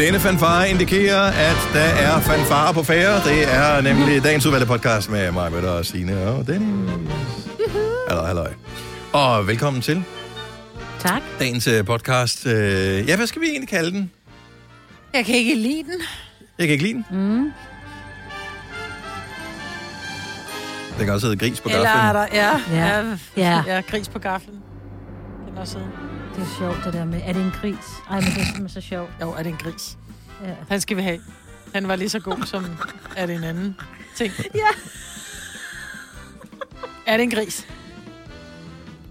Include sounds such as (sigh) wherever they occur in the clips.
Denne fanfare indikerer, at der er fanfare på færre. Det er nemlig dagens udvalgte podcast med mig, med og Signe og Dennis. Hallo, hallo. Og velkommen til Tak. dagens øh, podcast. Øh, Ja, hvad skal vi egentlig kalde den? Jeg kan ikke lide den. Jeg kan ikke lide den. Mm. Den kan også hedde Gris på Eller er gaflen. der, ja, Ja. ja, Ja. ja, gris på gaflen. Den er også hedde. Det er sjovt, det der med, er det en gris? Ej, men det er simpelthen så sjovt. Jo, er det en gris? Ja. Den skal vi have. Den var lige så god som, er det en anden ting? Ja. Er det en gris?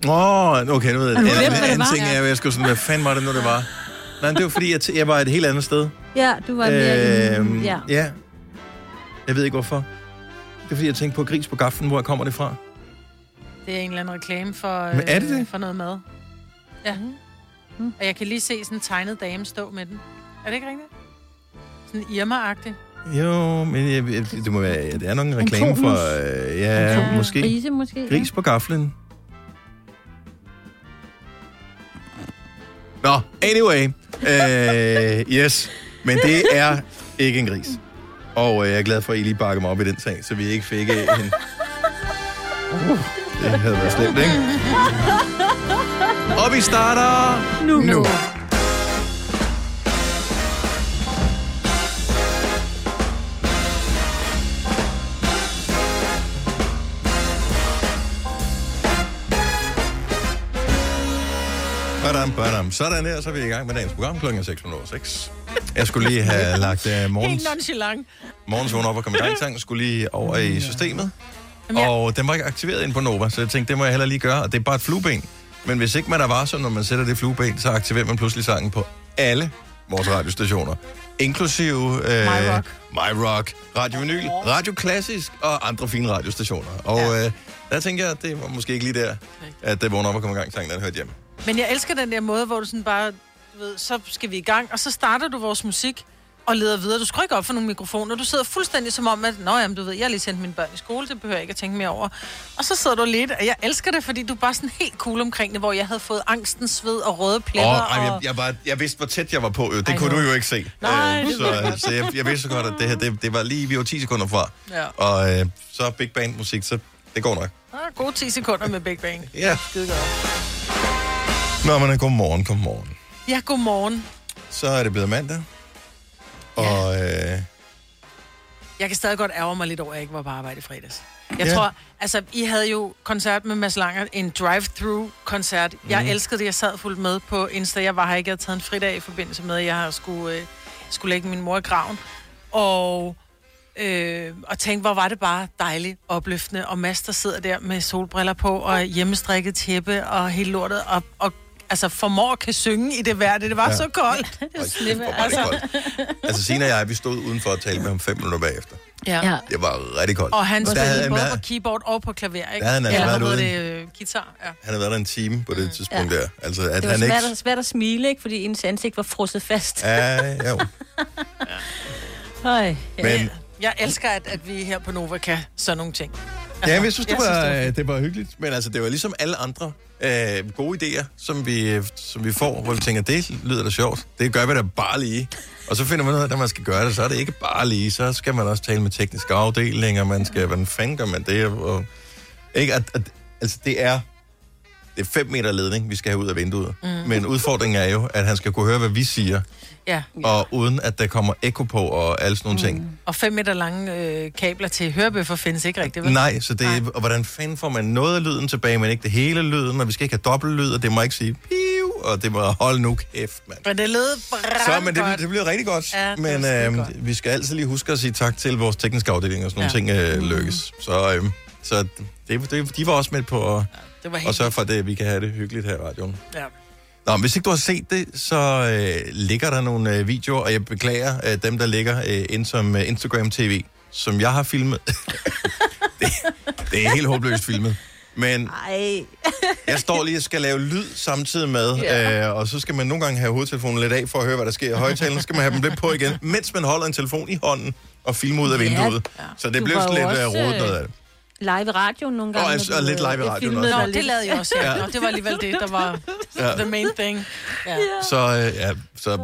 Åh, oh, okay, nu ved jeg. En det anden ting er, at jeg skulle sådan, hvad fanden var det nu, det var? Nej, det var fordi, jeg, t- jeg var et helt andet sted. Ja, du var mere Øhm, øhm, ja. ja. Jeg ved ikke hvorfor. Det er fordi, jeg tænkte på gris på gaflen. Hvor kommer det fra? Det er en eller anden reklame for, Men er det øh, det? for noget mad. Ja. Mm. Og jeg kan lige se sådan en tegnet dame stå med den. Er det ikke rigtigt? Sådan Irma-agtig. Jo, men jeg, jeg, det må være, det er nok en reklame for, øh, ja, Antonus måske. Grise, måske. Gris på gaflen. Nå, anyway. Øh, yes, men det er ikke en gris. Og øh, jeg er glad for, at I lige bakker mig op i den sag, så vi ikke fik øh, en... Uh, (laughs) det havde været slemt, ikke? Og vi starter Nu. nu. Badam, badam. Sådan der, så er vi i gang med dagens program klokken 6.06. Jeg skulle lige have (laughs) lagt uh, morgens, Helt nonchalant. morgens vågen op og komme i gang. Sang skulle lige over i systemet. Jamen, jeg- Og den var ikke aktiveret ind på Nova, så jeg tænkte, det må jeg heller lige gøre. Og det er bare et flueben. Men hvis ikke man er varsom, når man sætter det flueben, så aktiverer man pludselig sangen på alle vores radiostationer. Inklusive øh, My Rock. My Rock, Radio Vinyl, Radio Klassisk og andre fine radiostationer. Og Ja. øh, der tænker jeg, at det var måske ikke lige der, at det vågner op og kommer i gang, sangen den hørte hjem. Men jeg elsker den der måde, hvor du sådan bare, du ved, så skal vi i gang, og så starter du vores musik og leder videre. Du skruer ikke op for nogle mikrofoner. Du sidder fuldstændig som om, at Nå, jamen, du ved, jeg har lige sendt mine børn i skole, det behøver jeg ikke at tænke mere over. Og så sidder du lidt, og jeg elsker det, fordi du er bare sådan helt cool omkring det, hvor jeg havde fået angsten, sved og røde pletter. Åh, ej, jeg, og... jeg, var, jeg vidste, hvor tæt jeg var på. Det Ej, kunne du jo ikke se. Nej, Øh, det jeg så, så jeg, jeg vidste så godt, at det her, det, det var lige, vi var 10 sekunder fra. Ja. Og øh, så big band musik, så det går nok. Ah, gode 10 sekunder med Big Bang. (laughs) Ja. Skide godt. Nå, men godmorgen, godmorgen. Ja, godmorgen. Så er det blevet mandag. Og øh, Jeg kan stadig godt ærge mig lidt over, at jeg ikke var på arbejde i fredags. Jeg Ja. ja. tror, altså, I havde jo koncert med Mads Langer, en drive-through-koncert. Jeg Mhm. elskede det, jeg sad fuldt med på Insta. Jeg var her ikke, jeg havde taget en fridag i forbindelse med, at jeg skulle, øh, skulle lægge min mor i graven. Og, øh, og tænkte, hvor var det bare dejligt, opløftende. Og Mads, der sidder der med solbriller på, og hjemmestrikket tæppe, og helt lortet, og, og altså formår kan synge i det vejr. Det var Ja. ja. så koldt. (laughs) hvor var det koldt. Altså, Sina og jeg, vi stod udenfor og talte med ham fem minutter bagefter. Ja. Ja. Det var rigtig koldt. Og han spillede både været- på keyboard og på klaver, ikke? Der havde han altså Eller været ude det? øh, Guitar, ja. Han havde været der en time på det tidspunkt Ja. der. Altså, at Det var han ikke... svært, at, svært at smile, ikke? Fordi ens ansigt var frosset fast. Ja, jo. (laughs) Høj. Men Jeg elsker, at, at vi her på Nova kan sådan nogle ting. Ja, jeg synes, det jeg var, synes, det var det var hyggeligt. Men altså, det var ligesom alle andre øh, gode idéer, som vi, som vi får, hvor vi tænker, det lyder da sjovt. Det gør vi da bare lige. Og så finder man ud af, at man skal gøre det, så er det ikke bare lige. Så skal man også tale med tekniske afdelinger, man skal, hvordan fanden gør man det? Og, ikke, at, at, altså, det er det er 5 meter ledning, vi skal have ud af vinduet. Mm. Men udfordringen er jo, at han skal kunne høre, hvad vi siger, Ja, og uden at der kommer ekko på og alle sådan nogle mm. ting. og fem meter lange øh, kabler til hørebøffer findes ikke rigtigt, vel? Nej, så det er, og hvordan fanden får man noget af lyden tilbage, men ikke det hele lyden, og vi skal ikke have dobbelt lyd, og det må ikke sige piv, og det må holde nu kæft, mand. Men det lød Så, men det, det bliver rigtig godt, Ja, det men øh, godt. vi skal altid lige huske at sige tak til vores tekniske afdeling, og sådan nogle Ja. ting øh, lykkes. Så, øh, så det, det, de var også med på at, Det var helt sørge for, at vi kan have det hyggeligt her i radioen. Ja. Nå, hvis ikke du har set det, så øh, ligger der nogle øh, videoer, og jeg beklager øh, dem, der ligger øh, ind som øh, Instagram TV, som jeg har filmet. (laughs) det, det er helt håbløst filmet. Men Ej. jeg står lige og skal lave lyd samtidig med, Ja. øh, og så skal man nogle gange have hovedtelefonen lidt af for at høre, hvad der sker i højtalerne. Så skal man have dem lidt på igen, mens man holder en telefon i hånden og filmer ud af Ja. vinduet. Så det Du blev lidt øh, også, rodet øh, noget af det. Live i radioen nogle gange. Og altså, og lidt øh, live i radioen filmede også. Nå, det lavede jeg også, ja. Ja. Nå, det var alligevel det, der var Ja. the main thing. Ja. Så, øh, ja, så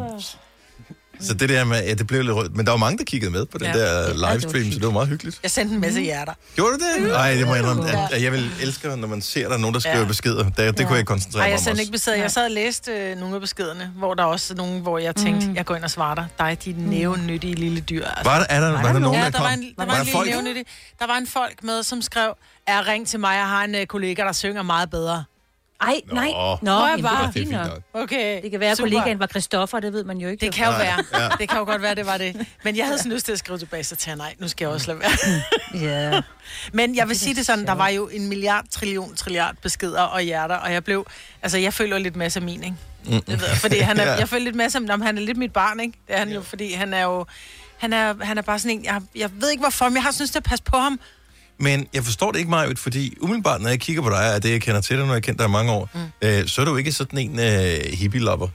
Så det der med, ja, det blev lidt rødt. Men der var mange, der kiggede med på den Ja. der var livestream, så det var meget hyggeligt. Jeg sendte en masse hjerter. Gjorde du det? Nej, det må jeg indrømme. At jeg vil elske, når man ser, der er nogen, der skriver Ja. beskeder. Det, det kunne jeg koncentrere mig jeg om sendte også. ikke beskeder. Jeg sad og læste øh, nogle af beskederne, hvor der også er nogle, hvor jeg tænkte, jeg går ind og svarer dig. Dig, dit nævnyttige lille dyr. Altså. Var der, er der, var der, der nogen, Ja, der der kom? var en, der var, der en lille folk? nævnyttig. Der var en folk med, som skrev, er ring til mig, jeg har en øh, kollega, der synger meget bedre. Ej, nej. Nå. Nå, jeg bare- det nok. Okay, Det kan være, at super. kollegaen var Christoffer, det ved man jo ikke. Det kan jo være. ja. (laughs) Det kan jo godt være, det var det. Men jeg havde sådan lyst til at skrive tilbage, så til nej, nu skal jeg også lade være. (laughs) Ja. Men jeg vil sige det sådan, der var jo en milliard, trillion, trilliard beskeder og hjerter, og jeg blev, altså jeg føler lidt masser af min, ikke? Det ved jeg, fordi han er, (laughs) Ja. jeg føler lidt masser af, han er lidt mit barn, ikke? Det er han jo, fordi han er jo, han er, han er bare sådan en, jeg, jeg ved ikke hvorfor, men jeg har sådan lyst til at passe på ham. Men jeg forstår det ikke meget, fordi umiddelbart, når jeg kigger på dig, og det jeg kender til dig, når jeg kendt dig i mange år, mm. øh, så er du ikke sådan en øh, hippie-lopper.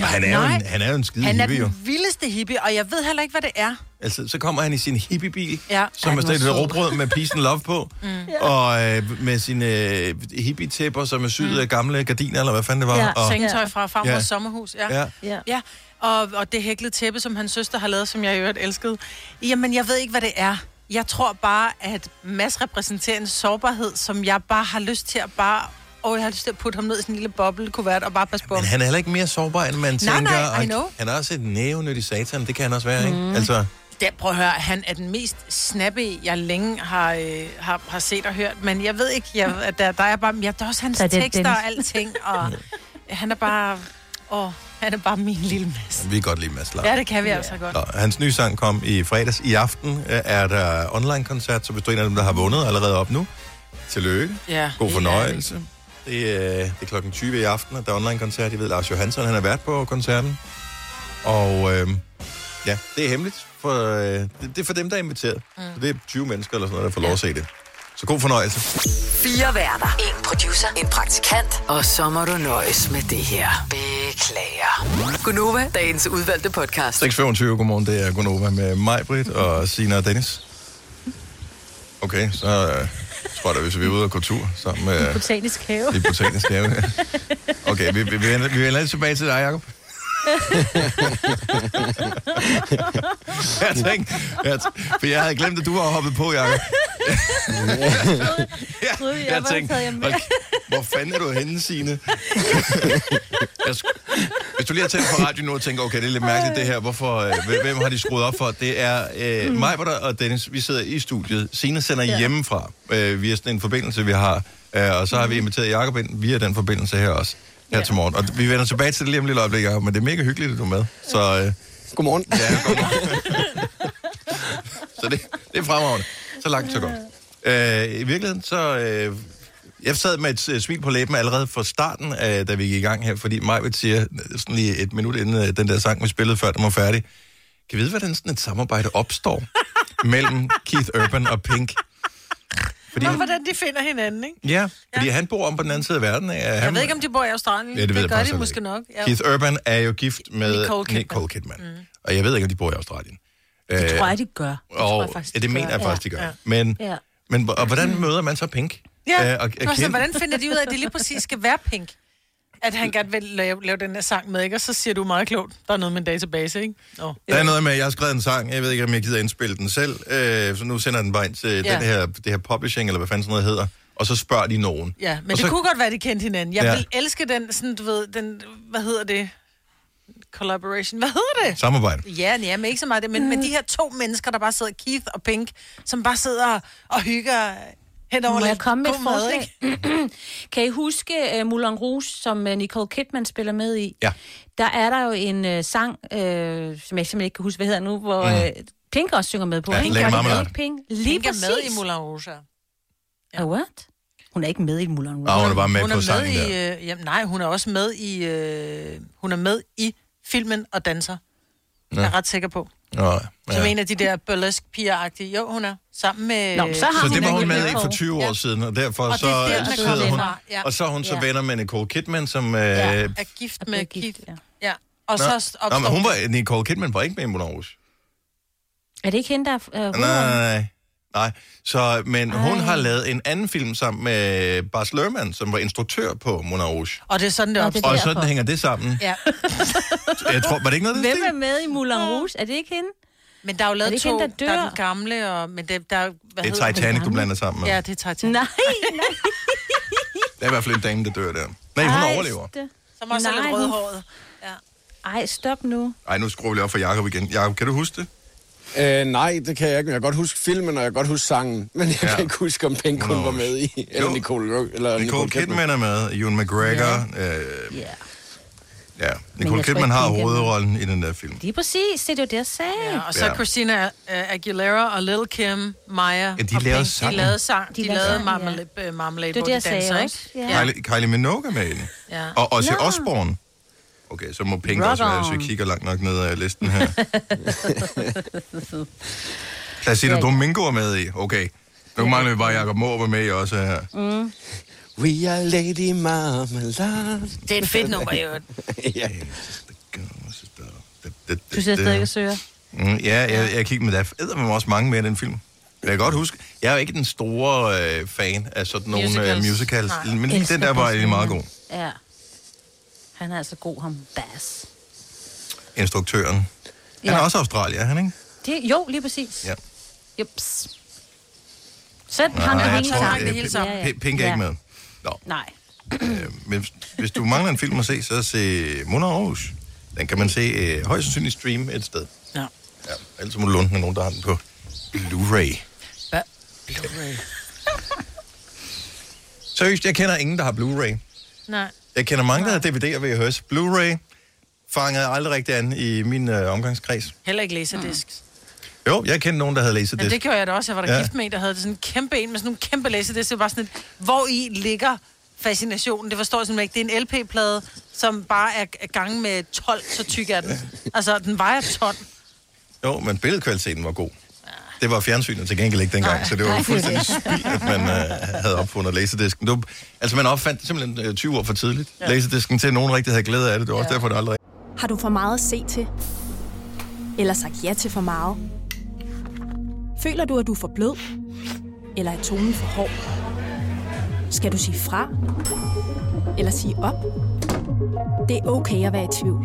Og han er, jo en, han er jo en skide Han er hippie, jo. den vildeste hippie, og jeg ved heller ikke, hvad det er. Altså, så kommer han i sin hippiebil, Ja. som er stedet sød. råbrød med peace and love på, (laughs) mm. og øh, med sine øh, hippie-tæpper, som er syet af gamle gardiner, eller hvad fanden det var. Ja, og, Sengetøj fra farmors Ja. ja. sommerhus, ja. ja. Ja. Ja, og, og det hæklede tæppe, som hans søster har lavet, som jeg i øvrigt elskede. Jamen, jeg ved ikke, hvad det er. Jeg tror bare, at Mads repræsenterer en sårbarhed, som jeg bare har lyst til at bare... Og jeg har lyst til at putte ham ned i sådan en lille boble-kuvert og bare passe på. Men han er heller ikke mere sårbar, end man Nej, tænker. nej, I know. Han er også et nævenyttig satan, det kan han også være, ikke? Altså, Der, prøv at høre, han er den mest snappy, jeg længe har, øh, har, har set og hørt. Men jeg ved ikke, jeg, at der, der er bare... Ja, der er også hans Så er det tekster Dennis. og alting. Og (laughs) han er bare... Åh, han er bare min lille Mads. vi kan godt lide Mads Langer. Ja, det kan vi altså godt. Nå, hans nye sang kom i fredags. I aften øh, er der online-koncert, så hvis du er en af dem, der har vundet allerede op nu, tillykke. Ja, God fornøjelse. Det, øh, det er klokken 20 i aften, og der er online-koncert. Jeg ved, Lars Johansson, han er vært på koncerten. Og øh, ja, det er hemmeligt. For, øh, det, det er for dem, der er inviteret. Mm. Så det er 20 mennesker eller sådan noget, der får lov at se det. Så god fornøjelse. Fire værter. En producer. En praktikant. Og så må du nøjes med det her. Beklager. Gunova, dagens udvalgte podcast. 6.25, godmorgen, det er Gunova med mig, Britt og Sina og Dennis. Okay, så øh, tror jeg da, hvis vi er ude og gå tur sammen med Botanisk have. i botanisk have. ja. Okay, vi, vi, vi, vender, vi vender lidt tilbage til dig, Jacob. (laughs) jeg tænkte, jeg, t- for jeg havde glemt, at du var hoppet på, Jacob. (laughs) troede, jeg jeg tænkte. "Hold- hvor fanden er du henne, Signe? (laughs) jeg, sk- hvis du lige har tændt på radio nu og tænker, okay, det er lidt mærkeligt det her, hvorfor, øh, hvem- hvem har de skruet op for? Det er øh, Mm. mig og Dennis, vi sidder i studiet. Signe sender ja. hjemmefra øh, via sådan en forbindelse, vi har. Øh, og så har vi inviteret Jacob ind via den forbindelse her også, her. Ja. til morgen. Og vi vender tilbage til det lige om lidt øjeblik, Jacob, men det er mega hyggeligt, at du er med. Så øh, Godmorgen. ja, godmorgen. (laughs) så det, det er fremragende. Så langt, så godt. Øh, I virkeligheden, så... Øh, jeg sad med et øh, smil på læben allerede fra starten, øh, da vi gik i gang her, fordi Majved siger, øh, sådan lige et minut inden øh, den der sang, vi spillede før, den var færdig, kan vi vide, hvordan sådan et samarbejde opstår mellem Keith Urban og Pink? Fordi, Nå, hvordan de finder hinanden, ikke? ja, fordi han bor om på den anden side af verden. Af, Jeg han, ved ikke, om de bor i Australien. Ja, det ved jeg gør de måske ikke. nok. Ja. Keith Urban er jo gift med Nicole Kidman. Nicole Kidman. Mm. Og jeg ved ikke, om de bor i Australien. Det tror jeg, de gør. Det tror og, jeg faktisk, ja, det de mener gør. jeg faktisk, de gør. Ja. Ja. Men, Ja. men og hvordan møder man så Pink? Ja, Øh, og, og Nå, så Ken- hvordan finder de ud af, at det lige præcis skal være pink? At han gerne vil lave, lave den her sang med, ikke? Og så siger du meget klogt, der er noget med en database, ikke? Nå. Der er noget med, at jeg har skrevet en sang, jeg ved ikke, om jeg gider indspille den selv, øh, så nu sender den bare ind til ja. Den her, det her publishing, eller hvad fanden sådan noget hedder, og så spørger de nogen. Ja, men og det så, kunne godt være, de kendte hinanden. Jeg Ja. vil elske den, sådan, du ved, den, hvad hedder det? Collaboration. Hvad hedder det? Samarbejde. Ja, ja, men ikke så meget det. Men, men de her to mennesker, der bare sidder, Keith og Pink, som bare sidder og hygger hen over Må jeg komme med et mad? (clears throat) Kan I huske uh, Moulin Rouge, som uh, Nicole Kidman spiller med i? Ja. Der er der jo en uh, sang, uh, som jeg simpelthen ikke kan huske, hvad hedder nu, hvor uh, Pink også synger med på. Ja, Marmalade. ikke Pink? Lige Pink er præcis. med i Moulin Rouge. Ja. what? Hun er ikke med i Moulin Rouge. Og hun er bare med hun på er med sangen i, der. øh, jamen, nej, hun er også med i, øh, hun er med i filmen og danser. Ja. Jeg er ret sikker på. Nå, Som ja. en af de der burlesque piger-agtige. Jo, hun er sammen med... Nå, så har Så hun det var hun med med i for 20 år Ja. siden, og derfor Og så, det er der, man sidder hun. Ja. og så er hun så Ja. venner med Nicole Kidman, som... Øh, Ja. er gift med bliver gift, ja. Ja. Og Nå, så opstår... Nå, men hun var, Nicole Kidman var ikke med i Moulin Rouge. Er det ikke hende, der er uh, Nej, nej, nej. Nej, så, men Ej. hun har lavet en anden film sammen med Bas Lerman, som var instruktør på Moulin Rouge. Og det er sådan, det Nå, opstår. det er Og sådan hænger det sammen. Ja. (laughs) Jeg tror, var det ikke noget, af den Hvem er med i Moulin Rouge? Er det ikke hende? Men der er jo Er lavet det ikke to, hende, der der, er dør? den gamle, og, men det, der, hvad Det hedder er Titanic, du blander sammen med. Ja, det er Titanic. Nej, (laughs) nej. Det er i hvert fald en dame, der dør der. Nej, hun Ej, overlever. det- Som også er Nej, lidt hun- rødhåret. Ja. Ej, stop nu. Ej, nu skruer vi lige op for Jacob igen. Jacob, kan du huske det? Øh, nej, det kan jeg ikke. men Jeg kan godt huske filmen, og jeg kan godt huske sangen. Men jeg Ja. ja. kan ikke huske, om hun var med i. Eller Jo. Nicole, eller Nicole Kidman er med, Ewan McGregor. Ja. Øh, Ja. ja. Nicole Kidman har hovedrollen i den der film. Lige præcis, det er jo det, jeg sagde. Ja, og så Ja. ja. Christina uh, Aguilera og Lil Kim, Maya de og lavede Pink, sang. de lavede sang. De De, lavede sang, ja. Marmalade, uh, Marmalade Det er hvor det, de danser, ikke? Ja. Kylie, Kylie Minogue er med i den. Ja. Og også Nå. Okay, så må Pink Rock også være, hvis vi kigger langt nok ned ad listen her. (laughs) Placido Domingo er med i. Okay. Nu mangler vi bare Jacob Mohr var med i også her. We are Lady Marmalade. Det er et fedt nummer, jo. (laughs) ja. Du sidder stadig og søger. Mm, ja, jeg, jeg kigger med der er med også mange med i den film. Jeg kan godt huske, jeg er jo ikke den store øh, fan af sådan nogle musicals, Musicals. musicals Nej. men den der var egentlig meget god. Ja. Han er altså god, ham Bass. Instruktøren. Han Ja. er også australier, er han ikke? Det, jo, lige præcis. Ja. Jups. Sæt og jeg hænge tror, sammen. det øh, hele P- sammen. P- Pink er ikke med. Nå, Nej. øh, men hvis- du mangler en film at se, så se Moulin Rouge. Den kan man se øh, højst sandsynligt stream et sted. Ja. Ja, ellers må du låne den nogen, der har den på Blu-ray. Hvad? Blu-ray. (laughs) Seriøst, jeg kender ingen, der har Blu-ray. Nej. Jeg kender mange, der har DVD'er ved VHS. Blu-ray fangede aldrig rigtig an i min øh, omgangskreds. Heller ikke laserdisk. Jo, jeg kendte nogen, der havde Men laserdisc. det gjorde jeg da også. Jeg var der Ja. gift med en, der havde sådan en kæmpe en med sådan nogle kæmpe laserdisk. Det var sådan et, hvor i ligger fascinationen. Det forstår jeg simpelthen ikke. Det er en LP-plade, som bare er gange med 12, så tyk er den. Altså, den vejer ton. Jo, men billedkvaliteten var god. Det var fjernsynet til gengæld ikke dengang, Nej. så det var Nej, fuldstændig spild, at man øh, havde opfundet laserdisken. Var, altså, man opfandt det simpelthen øh, 20 år for tidligt. Ja. Laserdisken til, at nogen rigtig havde glæde af det. Det var også Ja. derfor, det aldrig... Har du for meget at se til? Eller sagt ja til for meget? Føler du, at du er for blød? Eller er tonen for hård? Skal du sige fra? Eller sige op? Det er okay at være i tvivl.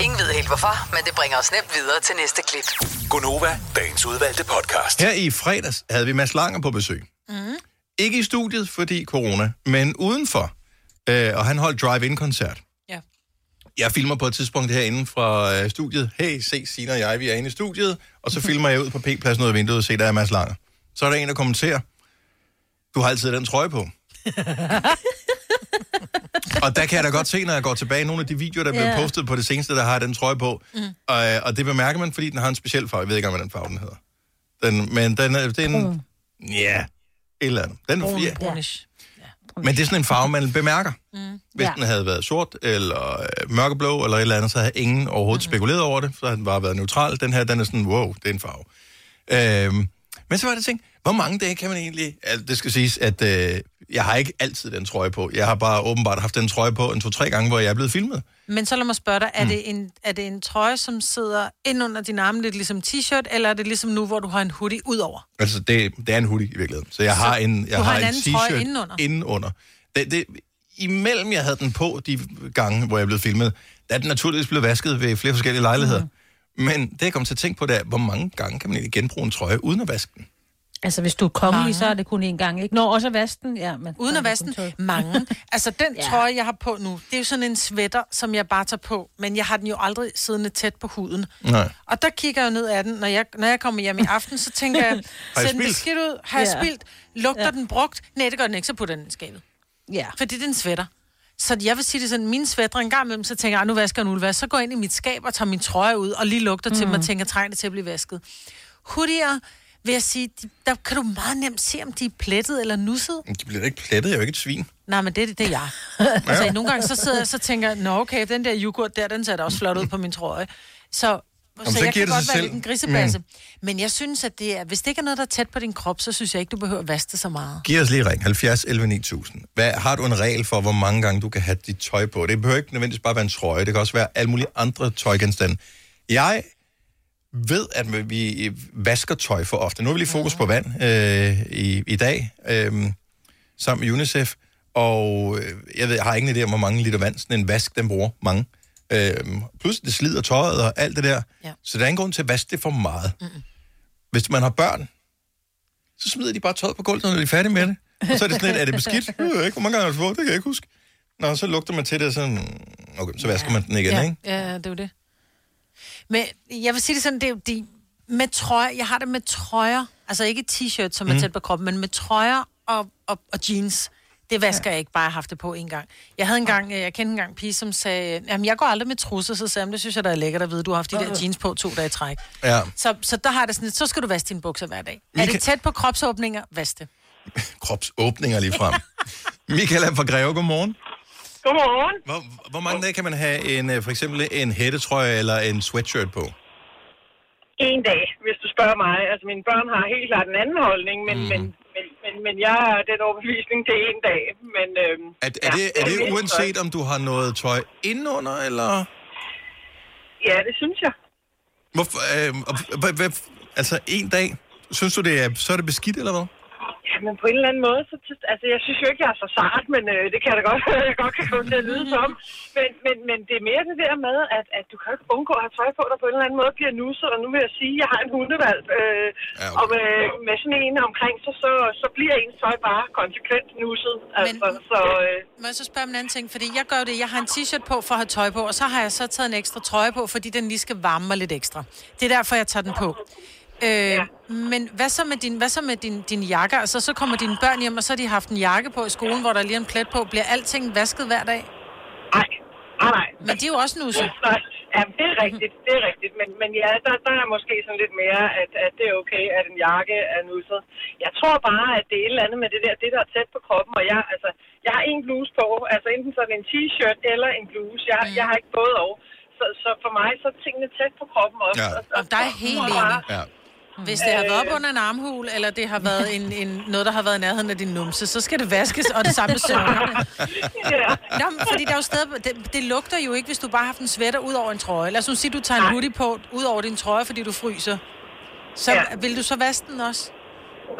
Ingen ved helt hvorfor, men det bringer os nemt videre til næste klip. Gonova, dagens udvalgte podcast. Her i fredags havde vi Mads Langer på besøg. Mm. Ikke i studiet, fordi corona, men udenfor. Øh, og han holdt drive-in-koncert. Ja. Jeg filmer på et tidspunkt herinde fra øh, studiet. Hey, se, Sina og jeg, vi er inde i studiet. Og så (laughs) filmer jeg ud på P-pladsen ud af vinduet og se, der er Mads Langer. Så er der en, der kommenterer, du har altid den trøje på. (laughs) og der kan jeg da godt se, når jeg går tilbage nogle af de videoer, der er blevet Ja. postet på det seneste, der har den trøje på. Mm. Og, øh, og det bemærker man, fordi den har en speciel farve. Jeg ved ikke, hvad den farve den hedder. Den, men den er... Den, ja, et eller andet. Den, Brun, ja, brunish. men det er sådan en farve, man bemærker. Mm. Hvis Ja. den havde været sort, eller øh, mørkeblå, eller et eller andet, så havde ingen overhovedet mm. spekuleret over det. Så havde den bare været neutral. Den her, den er sådan, wow, det er en farve. Øhm, men så var det ting, hvor mange dage kan man egentlig... Altså, det skal siges, at øh, jeg har ikke altid den trøje på. Jeg har bare åbenbart haft den trøje på en to-tre gange, hvor jeg er blevet filmet. Men så lad mig spørge dig, er, mm. det en, er det en trøje, som sidder ind under din arme, lidt ligesom t-shirt, eller er det ligesom nu, hvor du har en hoodie ud over? Altså, det, det er en hoodie i virkeligheden. Så jeg har en, jeg du har har en en anden trøje t-shirt indenunder? indenunder. Det, det, imellem jeg havde den på de gange, hvor jeg blev filmet, der er den naturligvis blevet vasket ved flere forskellige lejligheder. Mm. Men det, jeg kom til at tænke på, det er, hvor mange gange kan man egentlig genbruge en trøje uden at vaske den? Altså, hvis du er kongelig, Mange. så er det kun én gang, ikke? Nå, også at vaske den, ja. Men, Uden at vaske den. Mange. (laughs) Altså, den Ja. trøje, jeg har på nu, det er jo sådan en sweater, som jeg bare tager på, men jeg har den jo aldrig siddende tæt på huden. Nej. Og der kigger jeg ned af den, når jeg, når jeg kommer hjem i aften, så tænker jeg, ser den beskidt ud? Har jeg Ja. spildt? Lugter Ja. den brugt? Nej, det gør den ikke, så putter den i skabet. Ja. Fordi det er en sweater. Så jeg vil sige det sådan, mine sweater en gang imellem, så tænker jeg, "Ah, nu vasker jeg en. Så går jeg ind i mit skab og tager min trøje ud, og lige lugter mm. til og tænker, trænger det til at blive vasket. Hoodier, vil jeg sige, de, der kan du meget nemt se, om de er plettet eller nusset. De bliver ikke plettet, jeg er jo ikke et svin. Nej, men det, det er jeg. (laughs) altså, nogle gange så sidder jeg så tænker, nå okay, den der yoghurt der, den ser da også flot ud på min trøje. Så, så, så jeg kan godt være selv. lidt en grisebasse. Mm. Men jeg synes, at det er, hvis det ikke er noget, der er tæt på din krop, så synes jeg ikke, du behøver at vaske så meget. Giv os lige ring. 70 11 9000. Hvad, har du en regel for, hvor mange gange du kan have dit tøj på? Det behøver ikke nødvendigvis bare være en trøje. Det kan også være alle mulige andre tøjgenstande. Jeg ved, at vi vasker tøj for ofte. Nu har vi lige fokus på vand øh, i, i dag, øh, sammen med UNICEF. Og øh, jeg, ved, jeg har ingen idé om, hvor mange liter vand sådan en vask, den bruger. Mange. Øh, plus det slider tøjet og alt det der. Ja. Så der er ingen grund til at vaske det for meget. Mm-mm. Hvis man har børn, så smider de bare tøjet på gulvet, når de er færdige med det. Og så er det sådan lidt, er det beskidt? (laughs) Jeg ved ikke, hvor mange gange har du fået, det kan jeg ikke huske. Nå, så lugter man til det, sådan, okay, så vasker man den igen, ja, ikke? Ja, det er jo det. Men jeg vil sige det sådan, det er jo de, med trøjer, jeg har det med trøjer, altså ikke t-shirt, som er Mm. tæt på kroppen, men med trøjer og, og, og jeans. Det vasker jeg ikke, bare haft det på en gang. Jeg havde engang, jeg kendte engang en pige, som sagde, jamen jeg går aldrig med trusser, så sagde jeg, "Men det synes jeg, der er lækkert at vide, du har haft de der jeans på to dage i træk. Ja. Så, så der har det sådan lidt, så skal du vaske dine bukser hver dag. Er Michael- det tæt på kropsåbninger, vask det. (laughs) Kropsåbninger lige frem. Michael er fra Greve, godmorgen. Godmorgen. Hvor, hvor mange dage kan man have en, øh, for eksempel en hættetrøje eller en sweatshirt på? En dag, hvis du spørger mig. Altså, mine børn har helt klart en anden holdning, men, mm. men, men, men, men jeg har den overbevisning til en dag. Men, øhm, Er, er, det, er det uanset, om du har noget tøj indenunder, eller... Ja, det synes jeg. Hvorfor, øh, altså, en dag, synes du, det er, så er det beskidt, eller hvad? Ja, men på en eller anden måde, så, så- altså, jeg synes jo ikke, jeg er så sart, men øh, det kan jeg da godt, (laughs) jeg godt kan komme til at lyde som. Men, men, men det er mere det der med, at, at du kan ikke undgå at have tøj på, der på en eller anden måde bliver nusset. Og nu vil jeg sige, at jeg har en hundevalg, øh, Ja, okay. og med, med sådan en omkring, så, så, så bliver ens tøj bare konsekvent nusset. Altså, så, øh, Må jeg så spørge om en anden ting? Fordi jeg gør det, jeg har en t-shirt på for at have tøj på, og så har jeg så taget en ekstra trøje på, fordi den lige skal varme mig lidt ekstra. Det er derfor, jeg tager den på. Øh, ja. Men hvad så med, din, hvad så med din, din jakke? Altså, så kommer dine børn hjem, og så har de haft en jakke på i skolen, hvor der lige er en plet på. Bliver alting vasket hver dag? nej, nej, nej. Men de er jo også nusset. Nej, ja, det er rigtigt, det er rigtigt. Men, men ja, der, der er måske sådan lidt mere, at, at det er okay, at en jakke er nusset. Jeg tror bare, at det er et eller andet med det der, det der er tæt på kroppen. Og jeg, altså, jeg har en bluse på, altså enten sådan en t-shirt eller en bluse. Jeg, mm. jeg har ikke både og. Så, så for mig, så er tingene tæt på kroppen også. Ja. Og, Og der er helt enig. Ja. Hvis det har været op under en armhul, eller det har været en, en, noget, der har været i nærheden af din numse, så skal det vaskes, og det samme med (laughs) søvnerne. Ja. Nå, men fordi der er jo steder, det, det lugter jo ikke, hvis du bare har haft en sweater ud over en trøje. Lad os nu sige, du tager en hoodie på ud over din trøje, fordi du fryser. Så Ja. vil du så vaske den også?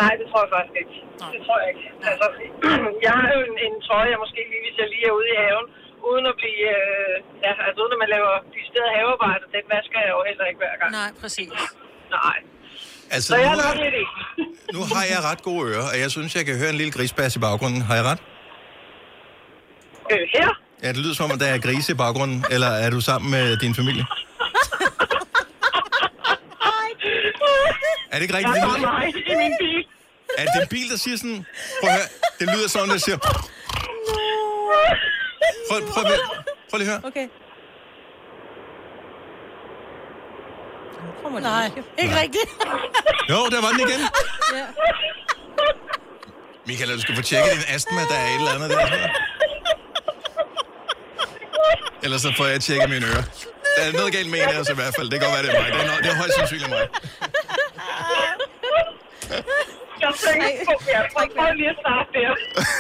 Nej, det tror jeg faktisk ikke. Det tror jeg ikke. Altså, (clears throat) jeg har jo en, en trøje, jeg måske lige, hvis jeg lige er ude i haven, uden at blive, øh, ja, altså uden at man laver decideret havearbejde, den vasker jeg jo heller ikke hver gang. Nej, præcis. Nej. Altså, Så jeg er nu, nok lidt enig. nu har jeg ret gode ører, og jeg synes, jeg kan høre en lille grisbas i baggrunden. Har jeg ret? øh, her? Ja, det lyder som om, at der er grise i baggrunden, eller er du sammen med din familie? Er det ikke rigtigt? Jeg har mig i min bil. Er det en bil, der siger sådan... Prøv at høre, det lyder sådan, der siger... Prøv, prøv, prøv, prøv lige at høre. Okay. Nej, ikke rigtigt. Jo, der var den igen. (laughs) Ja. Michael, du skal få tjekket din astma, der er et eller andet der. Ellers så får jeg tjekket mine ører. Der er noget galt med en af os i hvert fald. Det kan godt være, det er mig. Det er, no- det er højst sandsynligt mig. (laughs) Jeg tænker på, jeg prøver lige at starte der.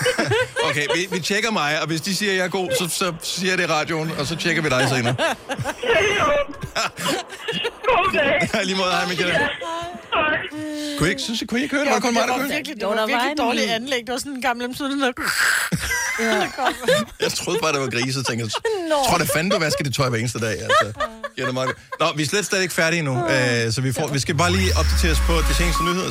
(laughs) Okay, vi, vi tjekker mig, og hvis de siger, at jeg er god, så, så siger det i radioen, og så tjekker vi dig senere. (laughs) God dag. Ja, lige måde, hej Michael. Kunne I ikke, synes I, kunne I ikke høre det? Var det kun mig, der det var kunne? virkelig, det var der virkelig en dårligt anlæg. Det var sådan en gammel sådan noget. (laughs) Jeg troede bare, det var grise, og tænkte, jeg tror da fanden, du vasker dit tøj hver eneste dag. Altså. Giver det meget godt. Nå, vi er slet stadig ikke færdige nu, øh, så vi, får, vi skal bare lige opdatere os på de seneste nyheder.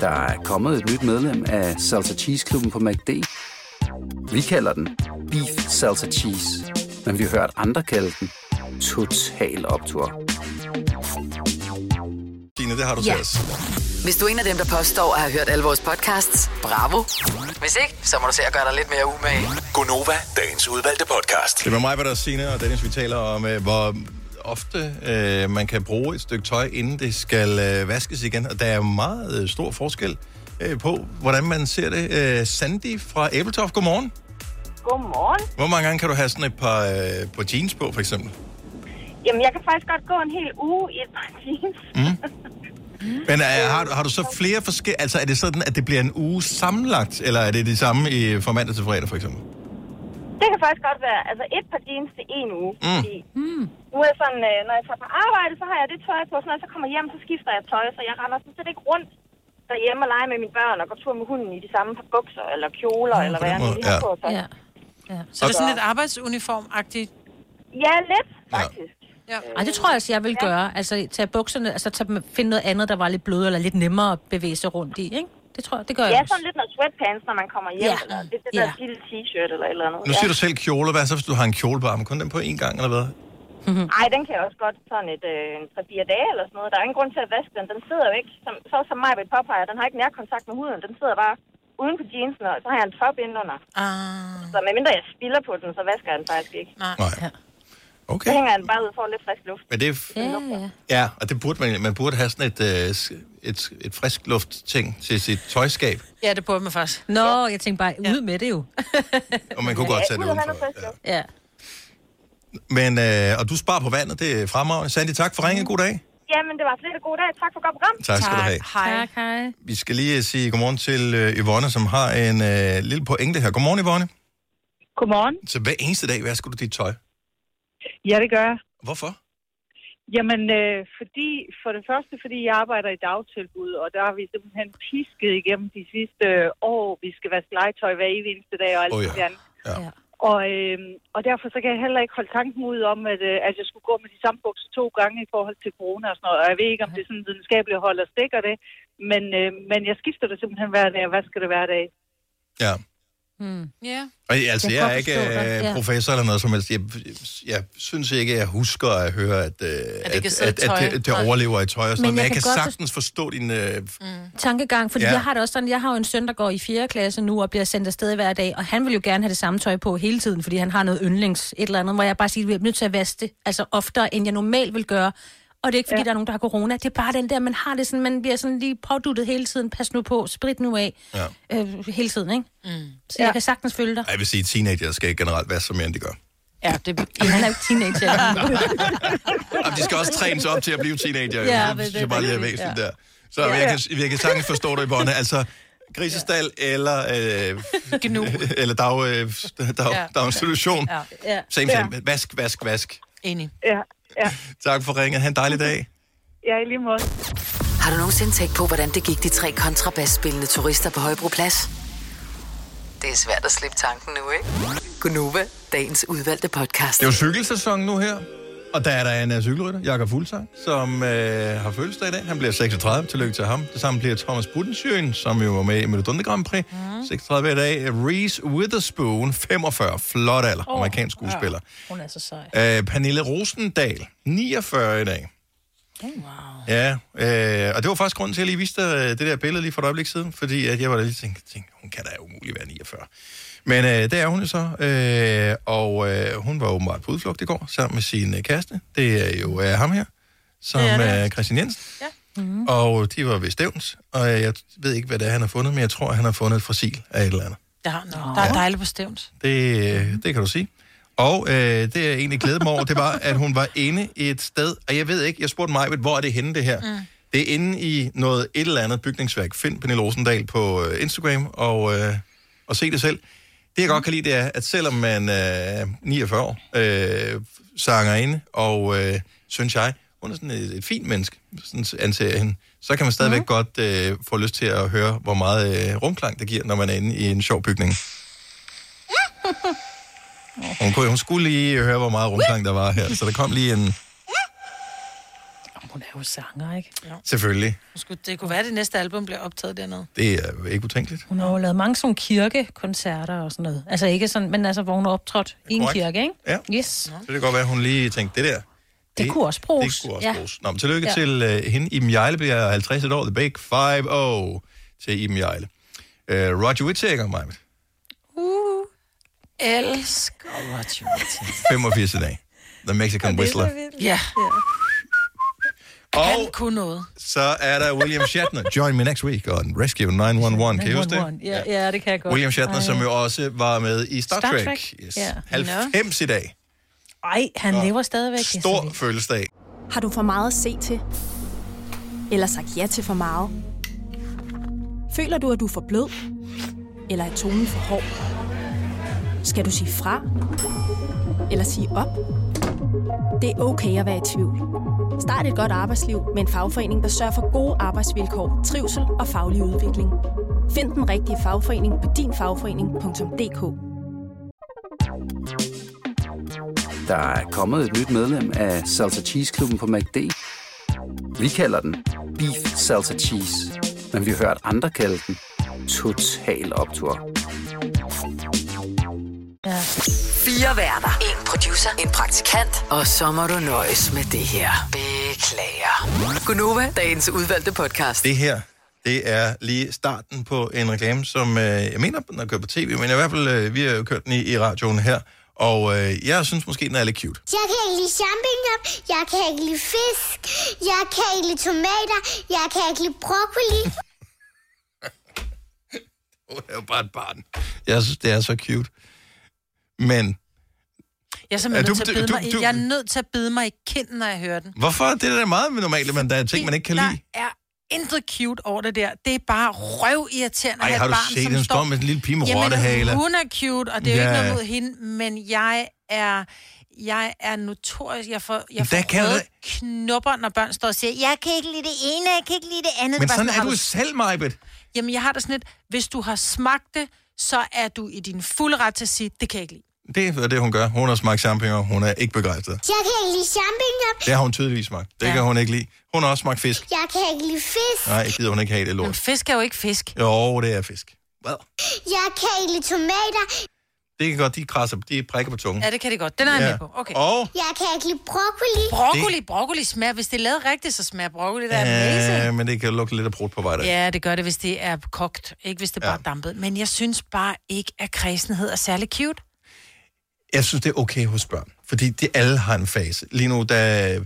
Der er kommet et nyt medlem af Salsa Cheese Klubben på MACD. Vi kalder den Beef Salsa Cheese, men vi har hørt andre kalde den Total Optor. Signe, det har du Ja. til os. Hvis du er en af dem, der påstår at have hørt alle vores podcasts, bravo. Hvis ikke, så må du se at gøre dig lidt mere umage. Gonova, dagens udvalgte podcast. Det er med mig, hvad der er Signe og Dennis, vi taler om, øh, hvor ofte øh, man kan bruge et stykke tøj, inden det skal øh, vaskes igen. Og der er meget øh, stor forskel øh, på, hvordan man ser det. Øh, Sandy fra Æbeltoft, godmorgen. Godmorgen. Hvor mange gange kan du have sådan et par, øh, par jeans på, for eksempel? Jamen, jeg kan faktisk godt gå en hel uge i et par jeans. Mm. Men øh, har, du- har du så flere forskellige... Altså, er det sådan, at det bliver en uge sammenlagt, eller er det det samme i, fra mandag til fredag, for eksempel? Det kan faktisk godt være, altså et par jeans til en uge. Mm. Fordi nu er sådan, øh, når jeg tager på arbejde, så har jeg det tøj på, så når jeg så kommer hjem, så skifter jeg tøj, så jeg render sådan set ikke rundt derhjemme og leger med mine børn og går tur med hunden i de samme par bukser eller kjoler, eller hvad jeg nu lige har Ja. på. Så. Ja. Ja. Så det er sådan lidt arbejdsuniform-agtigt? Ja, lidt, faktisk. Ja. Ej, det tror jeg altså, jeg vil gøre. Altså, tage bukserne, altså tage, finde noget andet, der var lidt blødere, eller lidt nemmere at bevæge sig rundt i, ikke? Det tror jeg, det gør jeg Ja, også. sådan lidt noget sweatpants, når man kommer hjem, Ja. eller det, det der Ja. lille t-shirt eller et eller andet. Nu siger du selv kjole. Hvad så, hvis du har en kjole på armen? Kun den på én gang, eller hvad? Ej, den kan jeg også godt sådan et øh, 3-4 dage eller sådan noget. Der er ingen grund til at vaske den. Den sidder jo ikke, som, så som mig vil påpege, den har ikke nærkontakt med huden. Den sidder bare uden på jeansen, og så har jeg en top indenunder. Ah. Så medmindre jeg spilder på den, så vasker jeg den faktisk ikke. Nej. Nej. Okay. Så hænger den bare ud får lidt frisk luft. Men det er... f- Ja, ja. Ja, og det burde man, man burde have sådan et, øh, et, et frisk luft-ting til sit tøjskab. Ja, det burde man faktisk. Nå, jeg tænkte bare, ud med det jo. (laughs) Og man kunne godt tage det udenfor. Ja. Men, øh, og du sparer på vandet, det er fremragende. Sandy, tak for ringen. God dag. Jamen, det var slet en god dag. Tak for godt program. Tak skal du have. Hej. Tak, hej. Vi skal lige øh, sige godmorgen til øh, Yvonne, som har en øh, lille pointe her. Godmorgen, Yvonne. Godmorgen. Så hver eneste dag vasker du dit tøj. Ja, det gør jeg. Hvorfor? Jamen, øh, fordi, for det første, fordi jeg arbejder i dagtilbud, og der har vi simpelthen pisket igennem de sidste øh, år, vi skal vaske legetøj hver evig eneste dag og alt oh, ja. ja. andet. Ja. Og, øh, og derfor så kan jeg heller ikke holde tanken ud om, at, øh, at jeg skulle gå med de samme bukser to gange i forhold til corona og sådan noget. Og jeg ved ikke, om det er sådan videnskabeligt hold og stikker det, men, øh, men jeg skifter det simpelthen hver dag og vasker det hver dag. Ja. Hmm. Ja. Og, altså, Jeg jeg, kan er ikke dig, øh, professor eller noget som helst. Jeg, jeg synes ikke, jeg husker at høre, at, øh, at, at, i at, at, det, det overlever i tøj og sådan Men noget. Men jeg jeg kan kan godt sagtens forstå din... Øh, tankegang, fordi ja. jeg har det også sådan, jeg har jo en søn, der går i 4. klasse nu og bliver sendt afsted hver dag, og han vil jo gerne have det samme tøj på hele tiden, fordi han har noget yndlings, et eller andet, hvor jeg bare siger, at vi er nødt til at vaske det, altså oftere, end jeg normalt vil gøre. Og det er ikke, fordi ja. der er nogen, der har corona. Det er bare den der, man har det sådan, man bliver sådan lige påduttet hele tiden. Pas nu på, sprit nu af. Ja. Øh, hele tiden, ikke? Mm. Så ja. jeg kan sagtens følge dig. jeg vil sige, at teenager skal generelt være så mere, end de gør. Ja, det, han er jo teenager. (laughs) Jamen, de skal også trænes op til at blive teenager. Ja, Ja, det det synes jeg bare lige er væsentligt ja. der. Så Ja. jeg, kan, jeg kan sagtens forstå dig, Bonne. Altså, grisestal eller, øh, Gnu. (laughs) eller dag, øh, dag, Ja. daginstitution. Ja. ja. Same, same. Vask, vask, vask. Enig. Ja, ja. (laughs) Tak for ringet. Ha' en dejlig dag. Ja, i lige måde. Har du nogensinde tænkt på, hvordan det gik de tre kontrabasspillende turister på Højbroplads? Det er svært at slippe tanken nu, ikke? Gunova, dagens udvalgte podcast. Det er jo cykelsæson nu her. Og der er der en uh, cykelrytter, Jakob Fuglsang, som øh, har fødselsdag i dag. Han bliver 36. Tillykke til ham. Det samme bliver Thomas Budensjøen, som jo var med i Melodunde Grand Prix. Mm. 36 i dag. Reese Witherspoon, 45. Flot alder. Oh, amerikansk skuespiller. Ja. Hun er så sej. Øh, Pernille Rosendal, 49 i dag. Wow. Ja, øh, og det var faktisk grunden til, at jeg lige viste dig øh, det der billede lige for et øjeblik siden, fordi at jeg var da lige tænkt, tænkt, hun kan da umuligt være 49. Men øh, det er hun så, øh, og øh, hun var åbenbart på udflugt i går sammen med sin øh, kæreste. Det er jo øh, ham her, som Det er det også. Christian Jensen. Ja. Mm. Og de var ved Stævns, og jeg ved ikke, hvad det er, han har fundet, men jeg tror, han har fundet et fossil af et eller andet. Der, no. der er dejligt på stævnt. Det, øh, det kan du sige. Og øh, det jeg egentlig glæder mig over, det var, at hun var inde i et sted, og jeg ved ikke, jeg spurgte mig, hvor er det henne det her? Mm. Det er inde i noget et eller andet bygningsværk. Find Pernille Rosendal på øh, Instagram og, øh, og se det selv. Det jeg godt kan lide, det er, at selvom man er 49 år, øh, sanger inde, og øh, synes jeg, hun er sådan et, et fint menneske, sådan anser jeg hende, så kan man stadigvæk mm. godt øh, få lyst til at høre, hvor meget øh, rumklang det giver, når man er inde i en sjov bygning. (laughs) Hun, kunne, hun skulle lige høre, hvor meget rumklang der var her, så der kom lige en... Hun er jo sanger, ikke? Ja. Selvfølgelig. Det kunne være, at det næste album bliver optaget dernede. Det er ikke utænkeligt. Hun har jo lavet mange sådan kirkekoncerter og sådan noget. Altså ikke sådan, men altså, hvor hun har optrådt i en kirke, ikke? Ja. Yes. Så det kan godt være, at hun lige tænkte, det der... Det kunne også bruges. Det kunne også Ja. ja. bruges. Nå, men tillykke Ja. ja. til uh, hende. Iben Jejle bliver 50 et år. The Big 5-0 til Iben Jejle. Uh, Roger Whittaker, mig. Uh, elsker Roger Whittaker. (laughs) 85 i dag. The Mexican Whistler. Ja. Og Han kunne noget. så er der William Shatner. (laughs) Join me next week on Rescue 911. Kan I huske det? Ja, ja, det kan jeg godt. William Shatner, Ej. som jo også var med i Star, Star Trek. Trek, Yes. ja. 90 i dag. Ej, han lever stadigvæk. Stor fødselsdag. Har du for meget at se til? Eller sagt ja til for meget? Føler du, at du er for blød? Eller er tonen for hård? Skal du sige fra? Eller sige op? Det er okay at være i tvivl. Start et godt arbejdsliv med en fagforening, der sørger for gode arbejdsvilkår, trivsel og faglig udvikling. Find den rigtige fagforening på dinfagforening.dk Der er kommet et nyt medlem af Salsa Cheese Klubben på MACD. Vi kalder den Beef Salsa Cheese, men vi har hørt andre kalde den Total Optor. Ja. Fire værter. En producer. En praktikant. Og så må du nøjes med det her. Beklager. Gunova, dagens udvalgte podcast. Det her, det er lige starten på en reklame, som øh, jeg mener, den har kørt på tv, men i hvert fald, øh, vi har jo kørt den i, i radioen her. Og øh, jeg synes måske, den er lidt cute. Jeg kan ikke lide champignon, jeg kan ikke lide fisk, jeg kan ikke lide tomater, jeg kan ikke lide broccoli. (laughs) Hun er jo bare et barn. Jeg synes, det er så cute. Men Jeg er simpelthen du- nødt til at bide du- mig, i- du- jeg er nødt til at bide mig i kinden, når jeg hører den. hvorfor? Det er da meget normalt, men der er ting, man ikke kan lide. Der er intet cute over det der. Det er bare røvirriterende Ej, at har have du et barn, set, som den står... med en lille pige med Jamen, rottehaler? hun er cute, og det er jo Ja. ikke noget mod hende, men jeg er... Jeg er notorisk, jeg får, jeg får kan røde du- knopper, når børn står og siger, jeg kan ikke lide det ene, jeg kan ikke lide det andet. Men Det bare sådan er har du selv, Majbet. Jamen, jeg har det sådan lidt, hvis du har smagt det, så er du i din fulde ret til at sige, det kan jeg ikke lide. Det er det, hun gør. Hun har smagt champignon. Hun er ikke begejstret. Jeg kan ikke lide champignon, Det har hun tydeligvis smagt. Det ja. kan hun ikke lide. Hun har også smagt fisk. jeg kan ikke lide fisk, Nej, det gider hun ikke have det Men lort. fisk er jo ikke fisk. Jo, det er fisk. Hvad? jeg kan ikke lide tomater, Det kan godt, de krasser, de prikker på tungen. Ja, det kan det godt. Den er jeg Ja. med på. Okay. Og jeg kan ikke lide broccoli. Broccoli, broccoli smager, hvis det er lavet rigtigt, så smager broccoli, der er amazing. øh, men det kan lugte lidt af brud på vej der. Ja, det gør det, hvis det er kogt, ikke hvis det er bare Ja. dampet. Men jeg synes bare ikke, at kredsenhed er særlig cute. Jeg synes, det er okay hos børn. Fordi de alle har en fase. Lige nu, da,